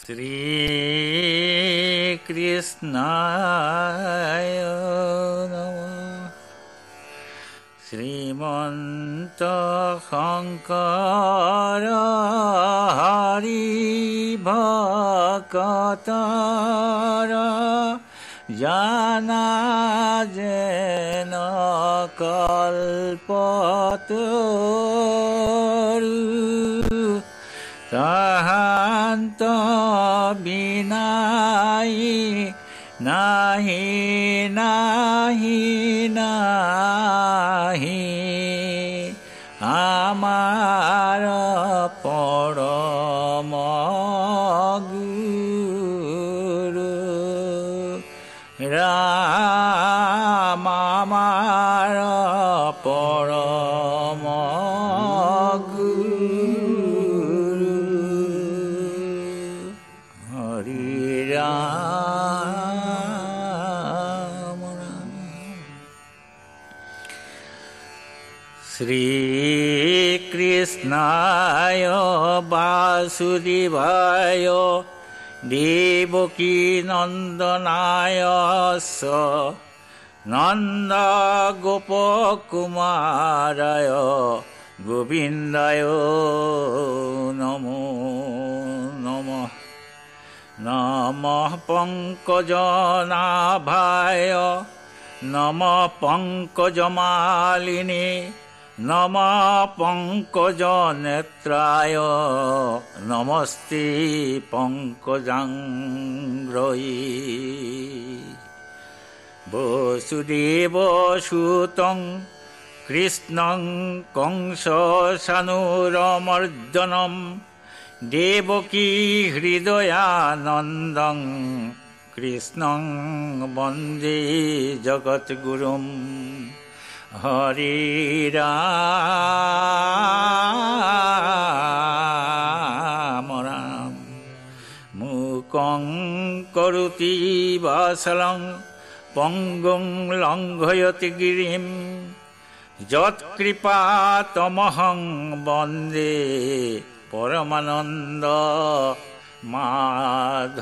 শ্ৰীকৃষ্ণায় নমঃ শ্ৰীমন্ত শঙ্কৰ হৰি ভকতৰ জানা যেন কল্পতৰু তাহান্ত বিনাই নাহি নাহি নাহি আমাৰ পৰম বাসুদেবায় দেবকী নন্দনায় নন্দ গোপকুমারায় গোবিন্দায় নমো নমঃ নমঃ পঙ্কজনাভায় নম পঙ্কজমালিনী নম পঙ্কজনেত্রায় নমস্তি পঙ্কজাঙ্গ্রয়ী বসুদেব সুতং কৃষ্ণং কংসানুরমর্দনম দেবকী হৃদয়ানন্দং কৃষ্ণং বন্দে জগদ্গুরুম হরে রাম মুকং করুতি বাসলং পঙ্গুং লঙ্ঘয়তি গিরিম। যৎকৃপাতমহং বন্দে পরমানন্দ মাধবম।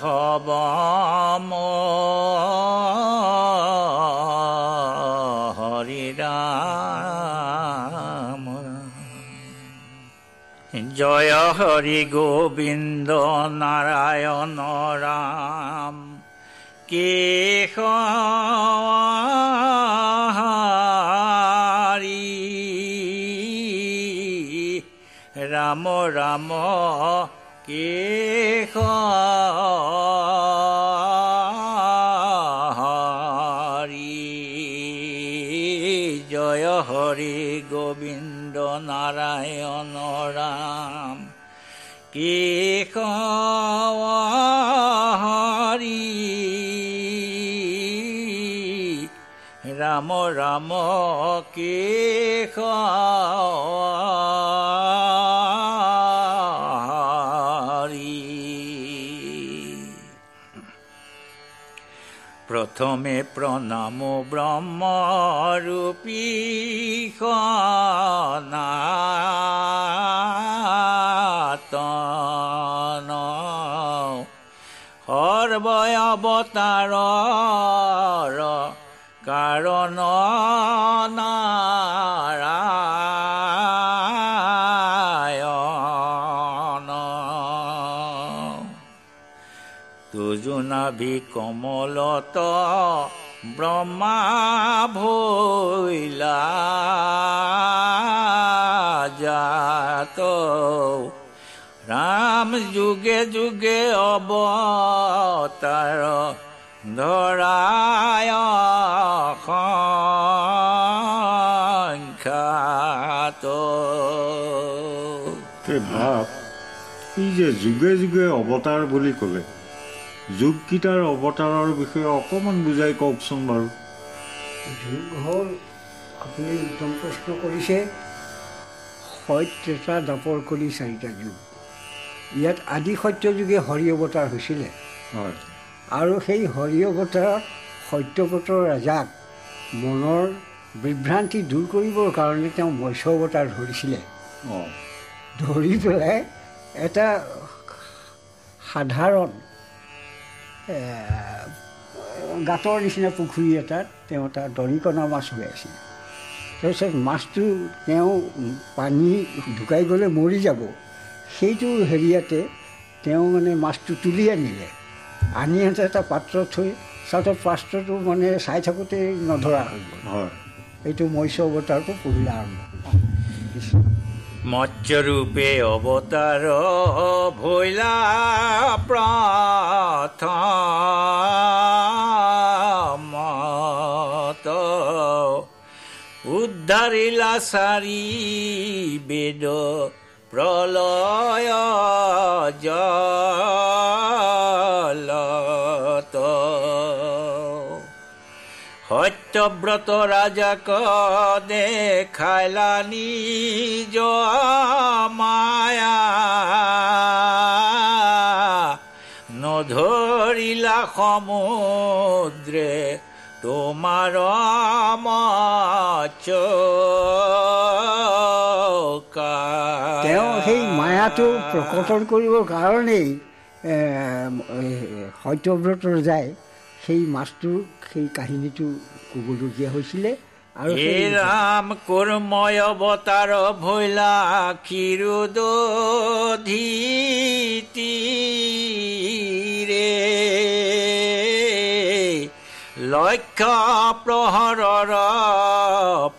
হরি রাম জয় হরি গোবিন্দ নারায়ণ রাম। কেশ রাম রাম কেশ হরি গোবিন্দ নারায়ণ রাম কেশ হরি রাম রাম কেশ প্ৰথমে প্ৰণাম ব্ৰহ্মৰূপী সনাতন। সৰ্বয় কমলত ব্ৰহ্মা ভৈলা জাত। ৰাম যুগে যুগে অৱতাৰ ধৰায় সংখ্যাত এই ভাৱ ই যে যুগে যুগে অৱতাৰ বুলি ক'লে যুগকেইটাৰ অৱতাৰৰ বিষয়ে অকণমান বুজাই কওকচোন বাৰু। যুগ হ'ল আপুনি উত্তম প্ৰশ্ন কৰিছে সত্যতা দাপৰ কৰি চাৰিটা যুগ। ইয়াত আদি সত্য যুগে হৰি অৱতাৰ হৈছিলে। হয়। আৰু সেই হৰি অৱতাৰত সত্যপতৰ ৰাজাক মনৰ বিভ্ৰান্তি দূৰ কৰিবৰ কাৰণে তেওঁ মৎস্য অৱতাৰ ধৰিছিলে। অঁ। ধৰি পেলাই এটা সাধাৰণ গাঁতৰ নিচিনা পুখুৰী এটাত তেওঁ তাত দৰিকণা মাছ হৈ আছিল তাৰপিছত মাছটো তেওঁ পানী ঢুকাই গ'লে মৰি যাব। সেইটো হেৰিয়াতে তেওঁ মানে মাছটো তুলি আনিলে। আনি আনোতে এটা পাত্ৰত থৈ চাওঁতে পাত্ৰটো মানে চাই থাকোঁতে নধৰা হৈ গ'ল। এইটো মৎস্য অৱতাৰটো পঢ়িলে আৰম্ভ। হ'ল। মৎস্যৰূপে অৱতাৰ ভৈলা প্ৰথমত উদ্ধাৰিলা চাৰি বেদ প্ৰলয় জলত সত্যব্ৰত ৰাজাক দেখাইলা নিজ মায়া। নধৰিলা সমুদ্ৰে তোমাৰ তেওঁ সেই মায়াটো প্ৰকটন কৰিবৰ কাৰণেই সত্যব্ৰত যায়। সেই মাছটোৰ সেই কাহিনীটো ক'বলগীয়া হৈছিলে। আৰু হে ৰাম কৰ্ময় অৱতাৰ ভৈলা ক্ষীৰোদধীতিৰে লক্ষ্য প্ৰহৰৰ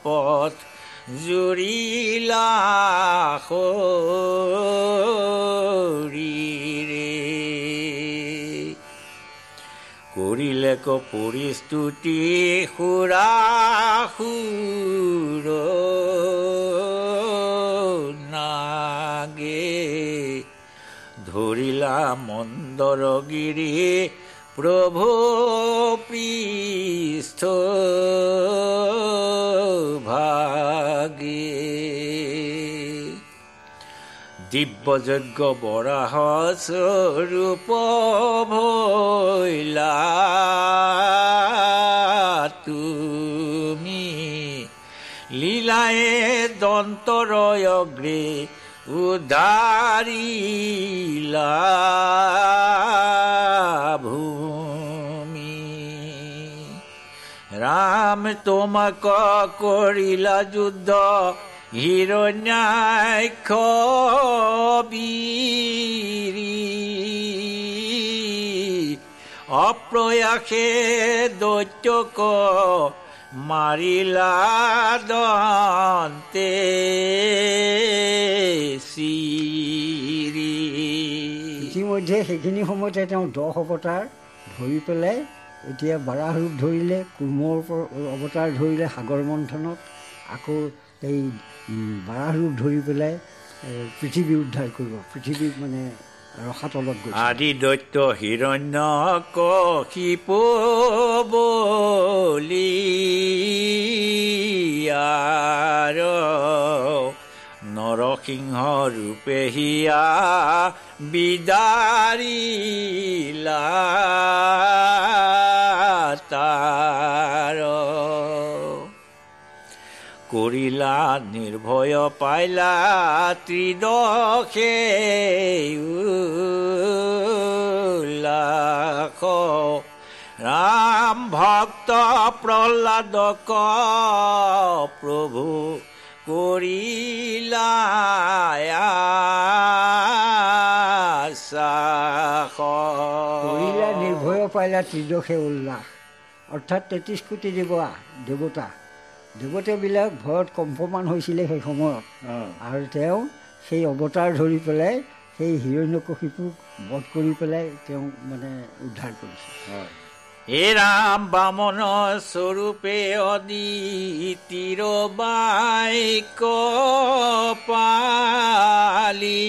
পথ জুৰিলা শৰীৰে কৰিলে ক সুৰা সুৰ নাগে। ধৰিলা মন্দৰগিৰি প্ৰভু পৃষ্ঠ ভাগে। দিব্যযজ্ঞ বৰাহ স্বৰূপ ভৈলা দন্তরয়গ্রে ভূমি রাম তোমাক করিলা যুদ্ধ হিরণ্যাক্ষ অপ্রয়াসে দৈত্যক মাৰিলা দন্তে ইতিমধ্যে সেইখিনি সময়তে তেওঁ দহ অৱতাৰ ধৰি পেলাই এতিয়া বাৰাহ ৰূপ ধৰিলে ওপৰ- অৱতাৰ ধৰিলে সাগৰ মন্থনত আকৌ এই বাৰাহ ৰূপ ধৰি পেলাই পৃথিৱী উদ্ধাৰ কৰিব। পৃথিৱীক মানে আদি দৈত্য হিৰণ্য আৰ নৰসিংহ ৰূপে হিয়া বিদাৰিলা তাৰ কৰিলা নিৰ্ভয় পাইলা ত্ৰিদশে উল্লাস। ৰাম ভক্ত প্ৰহ্লাদক প্ৰভু কৰিলা। নিৰ্ভয় পাইলা ত্ৰিদশে উল্লাস। অৰ্থাৎ তেত্ৰিছ কোটি দেৱা দেৱতা দেৱতাবিলাক ভয়ত কম্পমান হৈছিলে সেই সময়ত। আৰু তেওঁ সেই অৱতাৰ ধৰি পেলাই সেই হিৰণ্যকশিপুক বধ কৰি পেলাই তেওঁ মানে উদ্ধাৰ কৰিছে। হে ৰাম বামন স্বৰূপে অদিতিৰ বাইক পালি।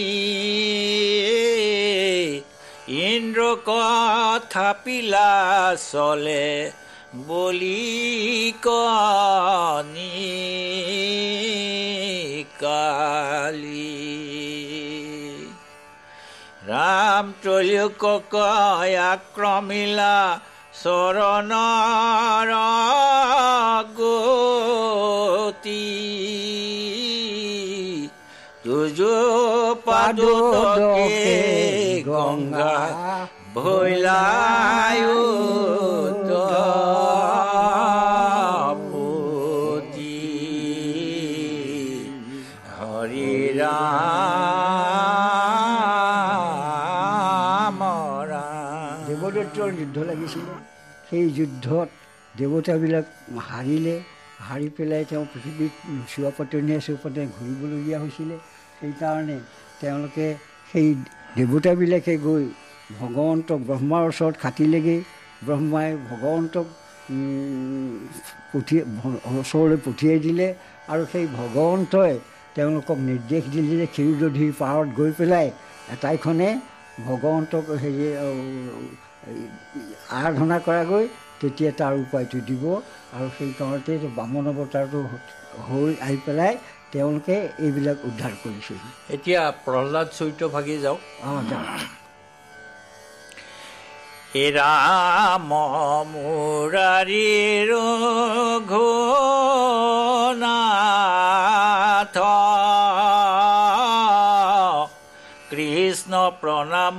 ইন্দ্ৰ কথাপিলা চলে বলি কণী কালি। ৰাম ত্ৰয়োকক আক্ৰমিলা চৰণৰ গতি দুজো পাদকে গঙ্গা ভৈলায়ু সেই যুদ্ধত দেৱতাবিলাক হাৰিলে হাৰি পেলাই তেওঁ পৃথিৱীত চোৱাপতনীয়া চোৱাপতনীয়া ঘূৰিবলগীয়া হৈছিলে। সেইকাৰণে তেওঁলোকে সেই দেৱতাবিলাকে গৈ ভগৱন্তক ব্ৰহ্মাৰ ওচৰত খাটিলেগৈ। ব্ৰহ্মাই ভগৱন্তক পঠিয়াই ওচৰলৈ পঠিয়াই দিলে আৰু সেই ভগৱন্তই তেওঁলোকক নিৰ্দেশ দিলে যে ক্ষীৰোদধিৰ পাৰত গৈ পেলাই এটাইখনে ভগৱন্তক হেৰি আৰাধনা কৰাগৈ তেতিয়া তাৰ উপায়টো দিব আৰু সেই কাৰণতে বামন অৱতাৰটো হৈ আহি পেলাই তেওঁলোকে এইবিলাক উদ্ধাৰ কৰিছিল। এতিয়া প্ৰহ্লাদ চৰিত্ৰ ভাগি যাওক। অঁ যাওক। হে ৰাম মুৰাৰী ৰঘুনাথ কৃষ্ণ প্ৰণাম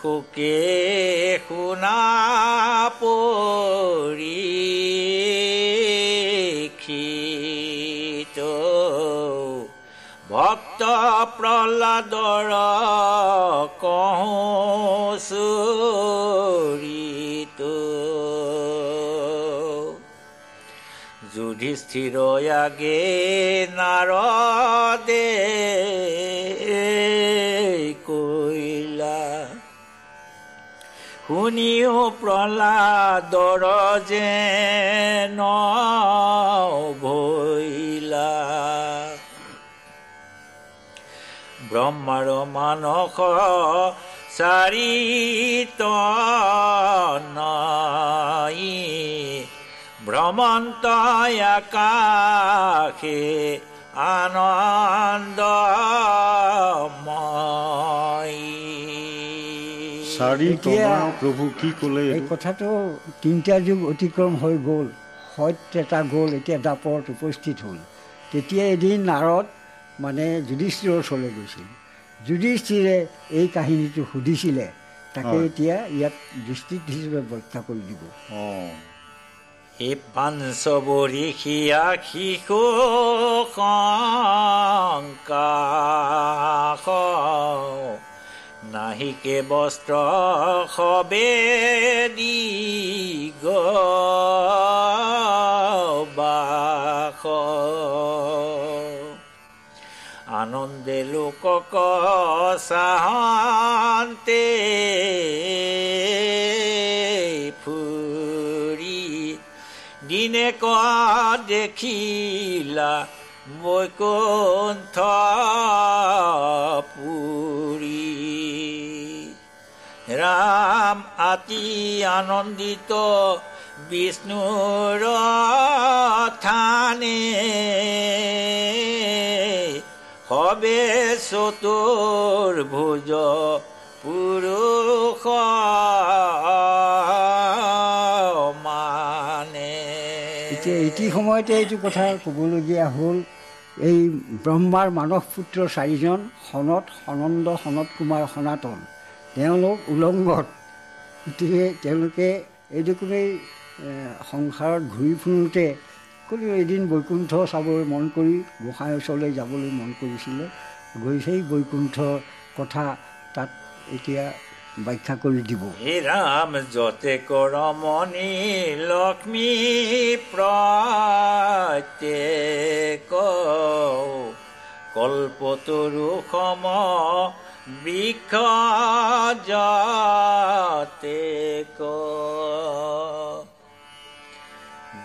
সুকে শুনা পৰীক্ষিত ভক্ত প্ৰহ্লাদৰ কহোঁ চৰিত যুধিষ্ঠিৰ আগে নাৰদে শুনিও প্ৰহ্লাদৰ যেন ভৈলা। ব্ৰহ্মাৰ মানস চাৰিত নাই ভ্ৰমন্ত আকাশে আনন্দময়। চাৰি এতিয়া- প্ৰভু কি ক'লে এই? কথাটো তিনিটা যুগ অতিক্ৰম হৈ গ'ল সত্য এটা গ'ল এতিয়া দাপৰত উপস্থিত হ'ল তেতিয়া এদিন নাৰদ মানে যুধিষ্ঠিৰৰ ওচৰলৈ গৈছিল যুধিষ্ঠিৰে এই কাহিনীটো সুধিছিলে তাকে। এতিয়া ইয়াত দৃষ্টিত হিচাপে ব্যাখ্যা কৰি দিব হে পাঞ্চবৰী সিয়া শিশু নাহিকে বস্ত্ৰ সবে দিগ বাস আনন্দে লোকক চাহান্তে ফুৰি দিনে ক দেখিলা বৈকুণ্ঠ পুৰী ৰাম আতি আনন্দিত বিষ্ণুৰ থানে। হবে চতুৰ্ভুজ পুৰুষ মানে এতিয়া এটি সময়তে এইটো কথা ক'বলগীয়া হ'ল এই ব্ৰহ্মাৰ মানস পুত্ৰ চাৰিজন সনত সনন্দ সনত কুমাৰ সনাতন তেওঁলোক উলংগত। গতিকে তেওঁলোকে এইদুকুমেই সংসাৰত ঘূৰি ফুৰোঁতে কোনো এদিন বৈকুণ্ঠ চাবলৈ মন কৰি গোঁসাই ওচৰলৈ যাবলৈ মন কৰিছিলে। গৈ সেই বৈকুণ্ঠৰ কথা তাত এতিয়া ব্যাখ্যা কৰি দিব। হে ৰাম যতে কৰমণি লক্ষ্মী প্ৰত্যেক কল্পতৰু সম বৃক্ষ যাতে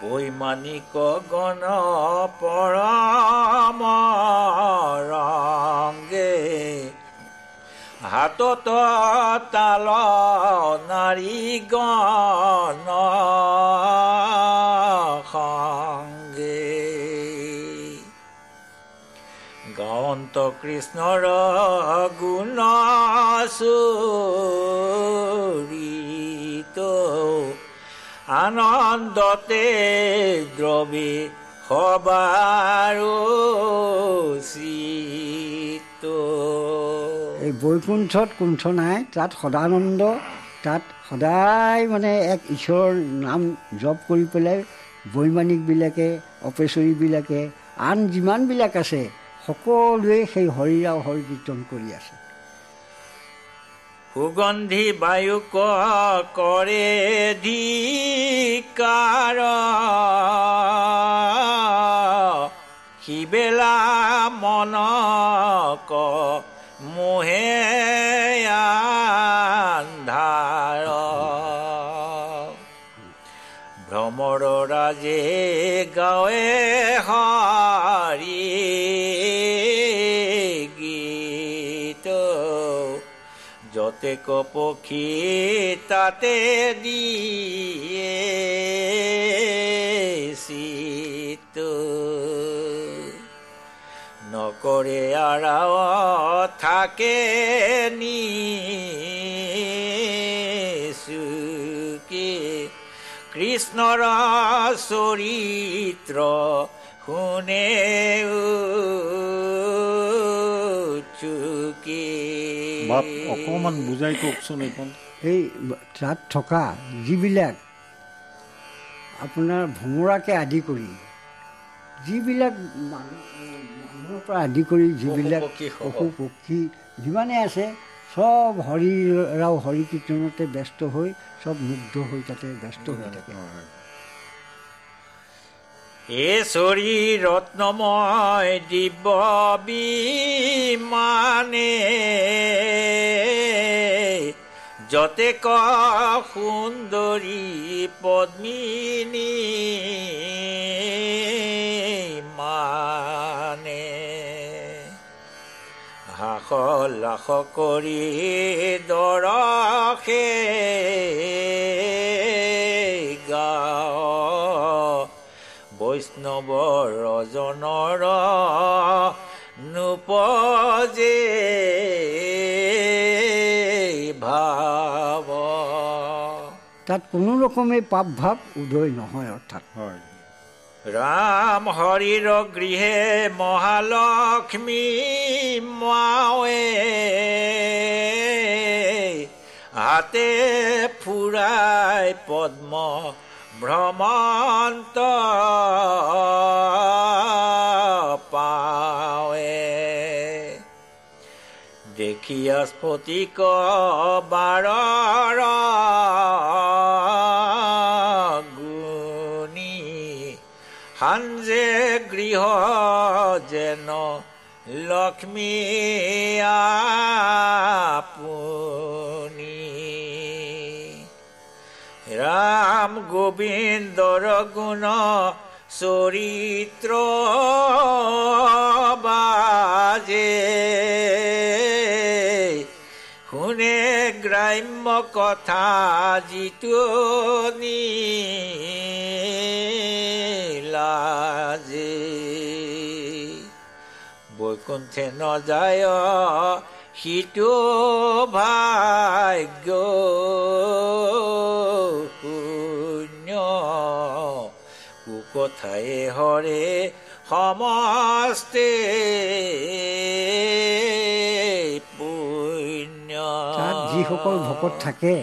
বৈমানিক গণ পৰম হাতত তাল নাৰী গণ গাৱন্ত কৃষ্ণৰ গুণ চৰিত আনন্দতে দ্ৰবী সবাৰো চিত এই বৈকুণ্ঠত কুণ্ঠ নাই তাত সদানন্দ তাত সদায় মানে এক ঈশ্বৰৰ নাম জপ কৰি পেলাই বৈমানিকবিলাকে অপেচৰীবিলাকে আন যিমানবিলাক আছে সকলোৱে সেই হৰিৰাও হৰি কীৰ্তন কৰি আছে। সুগন্ধি বায়ু কৰে ধিকাৰ। সিবেলা মন ক মোহে ভ্ৰমৰ ৰাজে গাঁৱে হাৰি যতেক পক্ষী তাতে দিয়ে শীত নকৰে আৰাও থাকে নি কৃষ্ণৰ চৰিত্ৰ শুনে চুকে। বাপ অকণমান বুজাই কওকচোন এইখন এই তাত থকা যিবিলাক আপোনাৰ ভোমোৰাকে আদি কৰি যিবিলাক মানুহ মানুহৰ পৰা আদি কৰি যিবিলাক পশু পক্ষী যিমানে আছে চব হৰিৰাও হৰি কীৰ্তনতে ব্যস্ত হৈ চব মুগ্ধ হৈ তাতে ব্যস্ত হৈ থাকে। এশ্বৰী ৰত্নময় দিব্য বিমানে যতে ক সুন্দৰী পদ্মিনী মানে। হাস লাস কৰি দৰসে গাওঁ বৈষ্ণৱ ৰজনৰ নুপজে ভাৱ তাত কোনো ৰকমে পাপ ভাৱ উদয় নহয় অৰ্থাৎ। হয়। ৰাম হৰিৰ গৃহে মহালক্ষ্মী মাৱে হাতে ফুৰাই পদ্ম ভ্ৰমন্ত পাৱে দেখিয়া স্ফটিক বাৰৰ গুণী সাঞ্জে গৃহ যেন লক্ষ্মী আপুনি ৰাম গোবিন্দৰ গুণ চৰিত্ৰ বাজে। শুনে গ্ৰাম্য কথা যিটো লাজে বৈকুণ্ঠে নযায় সিটো ভাগ্য শূন্য। কুকথাই হৰে সমস্তে পুণ্য। তাত যিসকল ভকত থাকে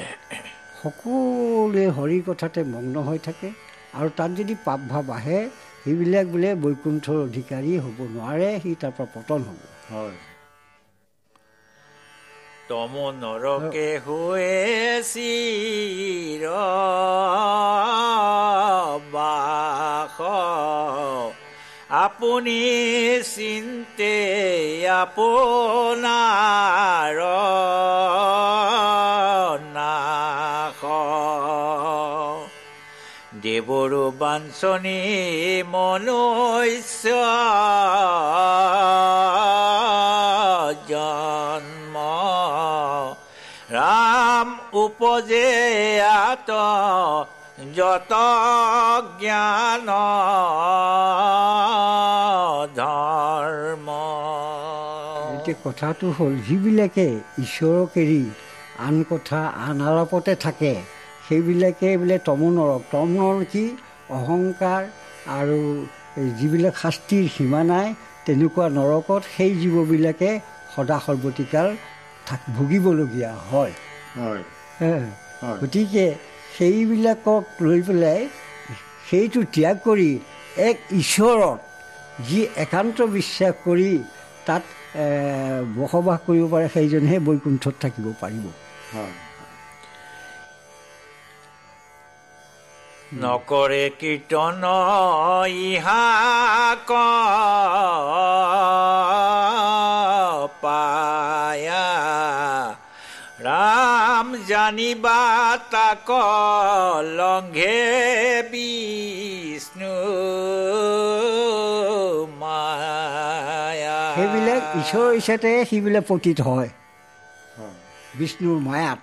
সকলোৱে হৰিৰ কথাতে মগ্ন হৈ থাকে আৰু তাত যদি পাপ ভাৱ আহে সেইবিলাক বোলে বৈকুণ্ঠৰ অধিকাৰী হ'ব নোৱাৰে সি তাৰ পৰা পতন হ'ব। হয়। তম নৰকে হৈ চিৰ বাস আপুনি চিন্তে আপোনাৰ নাশ দেৱৰো বাঞ্চনী মনুষ্য ৰাম উপজে আত যত জ্ঞান ধৰ্ম এতিয়া কথাটো হ'ল যিবিলাকে ঈশ্বৰক এৰি আন কথা আন আলাপতে থাকে সেইবিলাকে বোলে তমনৰক তমনৰ কি অহংকাৰ আৰু যিবিলাক শাস্তিৰ সীমা নাই তেনেকুৱা নৰকত সেই জীৱবিলাকে সদা সৰ্বতিকাল থাক ভুগিবলগীয়া। হয়। গতিকে সেইবিলাকক লৈ পেলাই সেইটো ত্যাগ কৰি এক ঈশ্বৰত যি একান্ত বিশ্বাস কৰি তাত বসবাস কৰিব পাৰে সেইজনেহে বৈকুণ্ঠত থাকিব পাৰিব। নকৰে কীৰ্তন ইহা জানিবা তাক লংঘে বিষ্ণু মায়া। সেইবিলাক ঈশ্বৰৰ ইচ্ছাতে সেইবিলাক পতিত হয়। বিষ্ণুৰ মায়াত।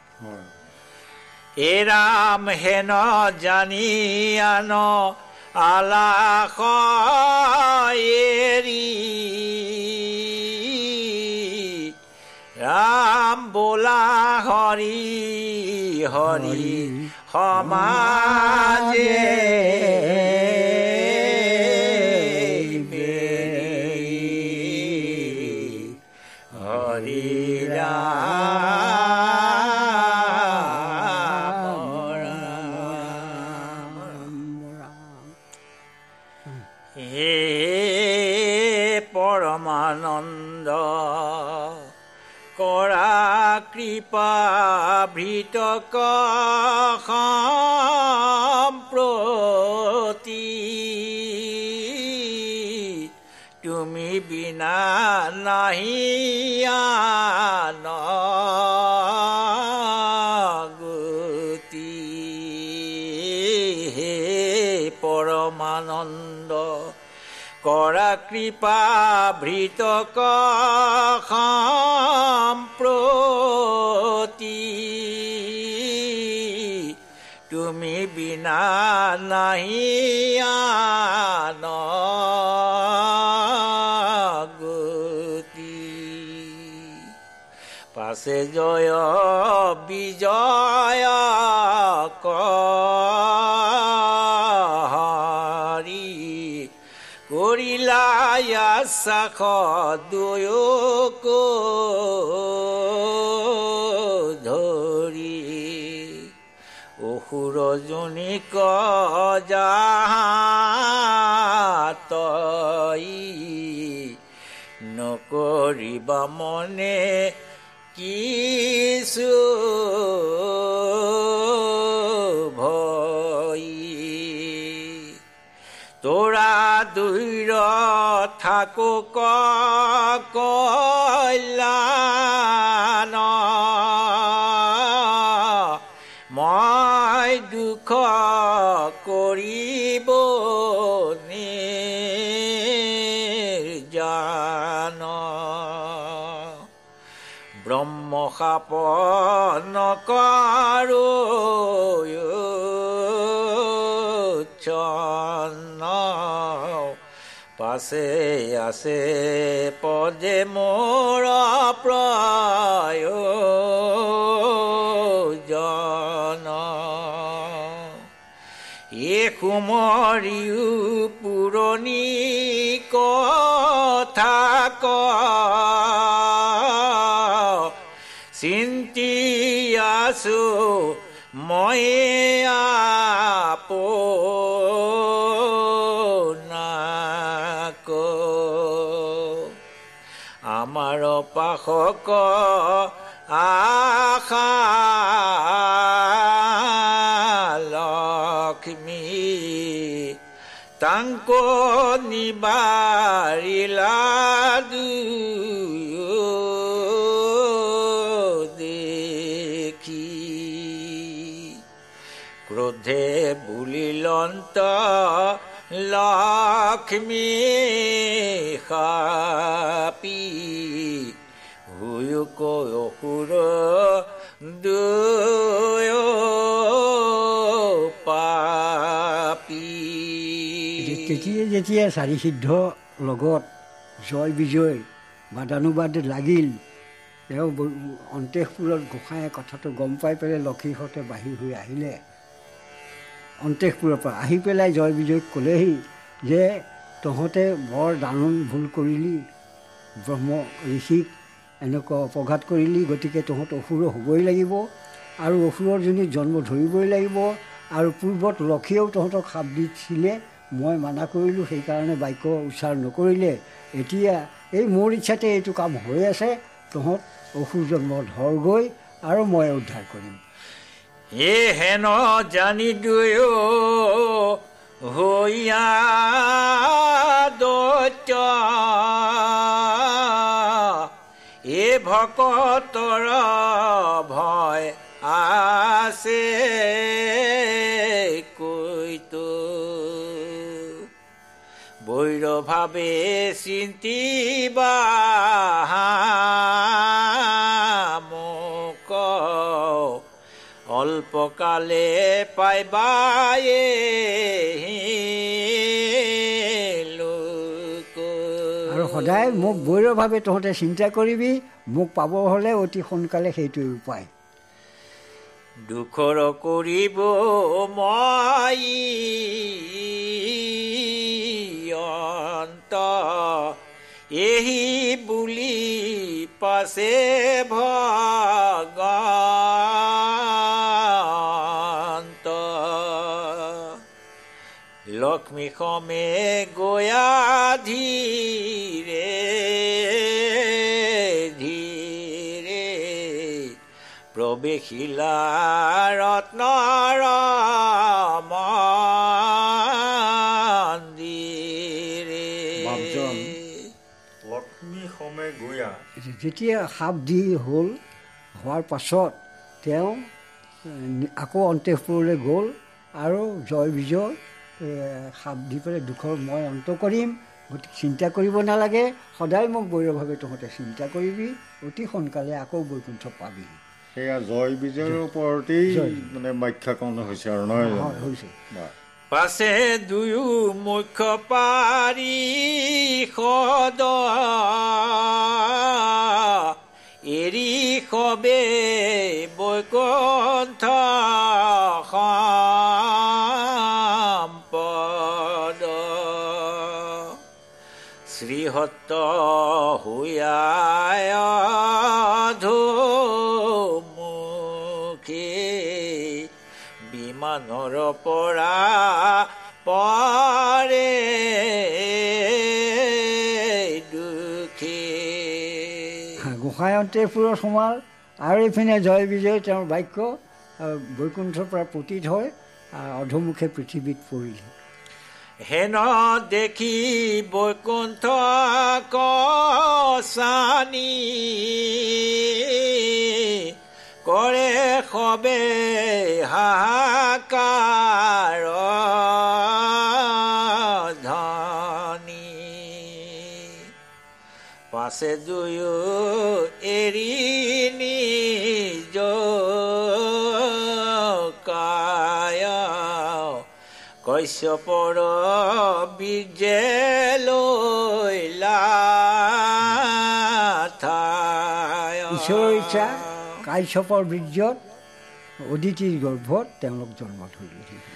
এ ৰাম হেন জানি আন আলাস এৰি ৰাম বোলা হৰি হৰি সমাজে বেৰি হৰি হে কৃপা ভৃতক সম্প্ৰতি তুমি বিনা নাহি আন কৰা কৃপা ভৃতক সম্প্ৰতি তুমি বিনা নাহি আন গতি পাছে জয় বিজয় ধৰি। অসুৰ জনিক যাতই নকৰিবা মনে কিছু ভয়। থাকো কল্যাণ মই দুখ কৰিব জান ব্ৰহ্মশাপ নকৰো। চন্ন পাছে আছে পদে মোৰ প্ৰয়োজন এ কুমৰিও পুৰণি কথা ক চিন্তি আছো আমাৰ পাশক আশা লক্ষ্মী তাংক নিবাৰিলা দেখি ক্ৰোধে বুলিলন্ত লক্ষ্মী হুয়ুক অসুৰ তেতিয়া যেতিয়া চাৰি সিদ্ধ লগত জয় বিজয় বাদানুবাদ লাগিল তেওঁ অন্তেশপুৰত গোসাঁয়ে কথাটো গম পাই পেলাই লক্ষীহঁতে বাহিৰ হৈ আহিলে। অন্তেশপুৰৰ পৰা আহি পেলাই জয় বিজয়ক ক'লেহি যে তহঁতে বৰ ডাঙৰ ভুল কৰিলি ব্ৰহ্ম ঋষিক এনেকুৱা অপঘাত কৰিলি গতিকে তহঁত অসুৰ হ'বই লাগিব আৰু অসুৰৰ জনীত জন্ম ধৰিবই লাগিব আৰু পূৰ্বত লক্ষীয়েও তহঁতক সাপ দিছিলে মই মানা কৰিলোঁ সেইকাৰণে বাক্য উচ্চাৰ নকৰিলে। এতিয়া এই মোৰ ইচ্ছাতে এইটো কাম হৈ আছে তহঁত অসুৰ জন্ম ধৰগৈ আৰু মই উদ্ধাৰ কৰিম। এ হেন জানি দুয়ো হৈয়া দৈত্য। এ ভকতৰ ভয় আছে কৈতো। বৈৰভাৱে চিন্তিবা মোক। অল্পকালে পাইবায়ে লোক। আৰু সদায় মোক বৈৰভাৱে তহঁতে চিন্তা কৰিবি মোক পাব হ'লে অতি সোনকালে সেইটোৱে উপায়। দুখৰ কৰিব মই অন্ত এহি বুলি পাছে ভগন্ত লক্ষ্মী সমে গয়া বাপজন। লক্ষ্মী সমে গয়া যেতিয়া সাপ দি হ'ল হোৱাৰ পাছত তেওঁ আকৌ অন্তেশপুৰলৈ গ'ল আৰু জয় বিজয় সাপ দি পেলাই দুখৰ মই অন্ত কৰিম গতিকে চিন্তা কৰিব নালাগে সদায় মোক বৈৰভাৱে তহঁতে চিন্তা কৰিবি অতি সোনকালে আকৌ বৈকুণ্ঠ পাবি। সেয়া জয় বিজয়ৰ ওপৰতেই। মানে ব্যাখ্যাকৰণ হৈছে আৰু নহয় হৈছে। পাছে দুয়ো মুখ্য পাৰি সদ। এৰি সবে বৈকুণ্ঠ শ্ৰীহত হুয়ায় বিমানৰ পৰা পৰে দুখী। গোসাঁই অন্তেশপুৰত সোমাল আৰু এইপিনে জয় বিজয় তেওঁৰ বাক্য বৈকুণ্ঠৰ পৰা পতিত আহ, অধোমুখে পৃথিৱীত পৰিলে। হেন দেখি বৈকুণ্ঠ কচানি কৰে সবে হাহাকাৰ পাছে দুয়ো এৰি নিজ কশ্যপৰ বীৰ্যে লৈলা কাশ্যপৰ বীৰ্যত অদিতিৰ গৰ্ভত তেওঁলোক জন্ম ধৰিলেহি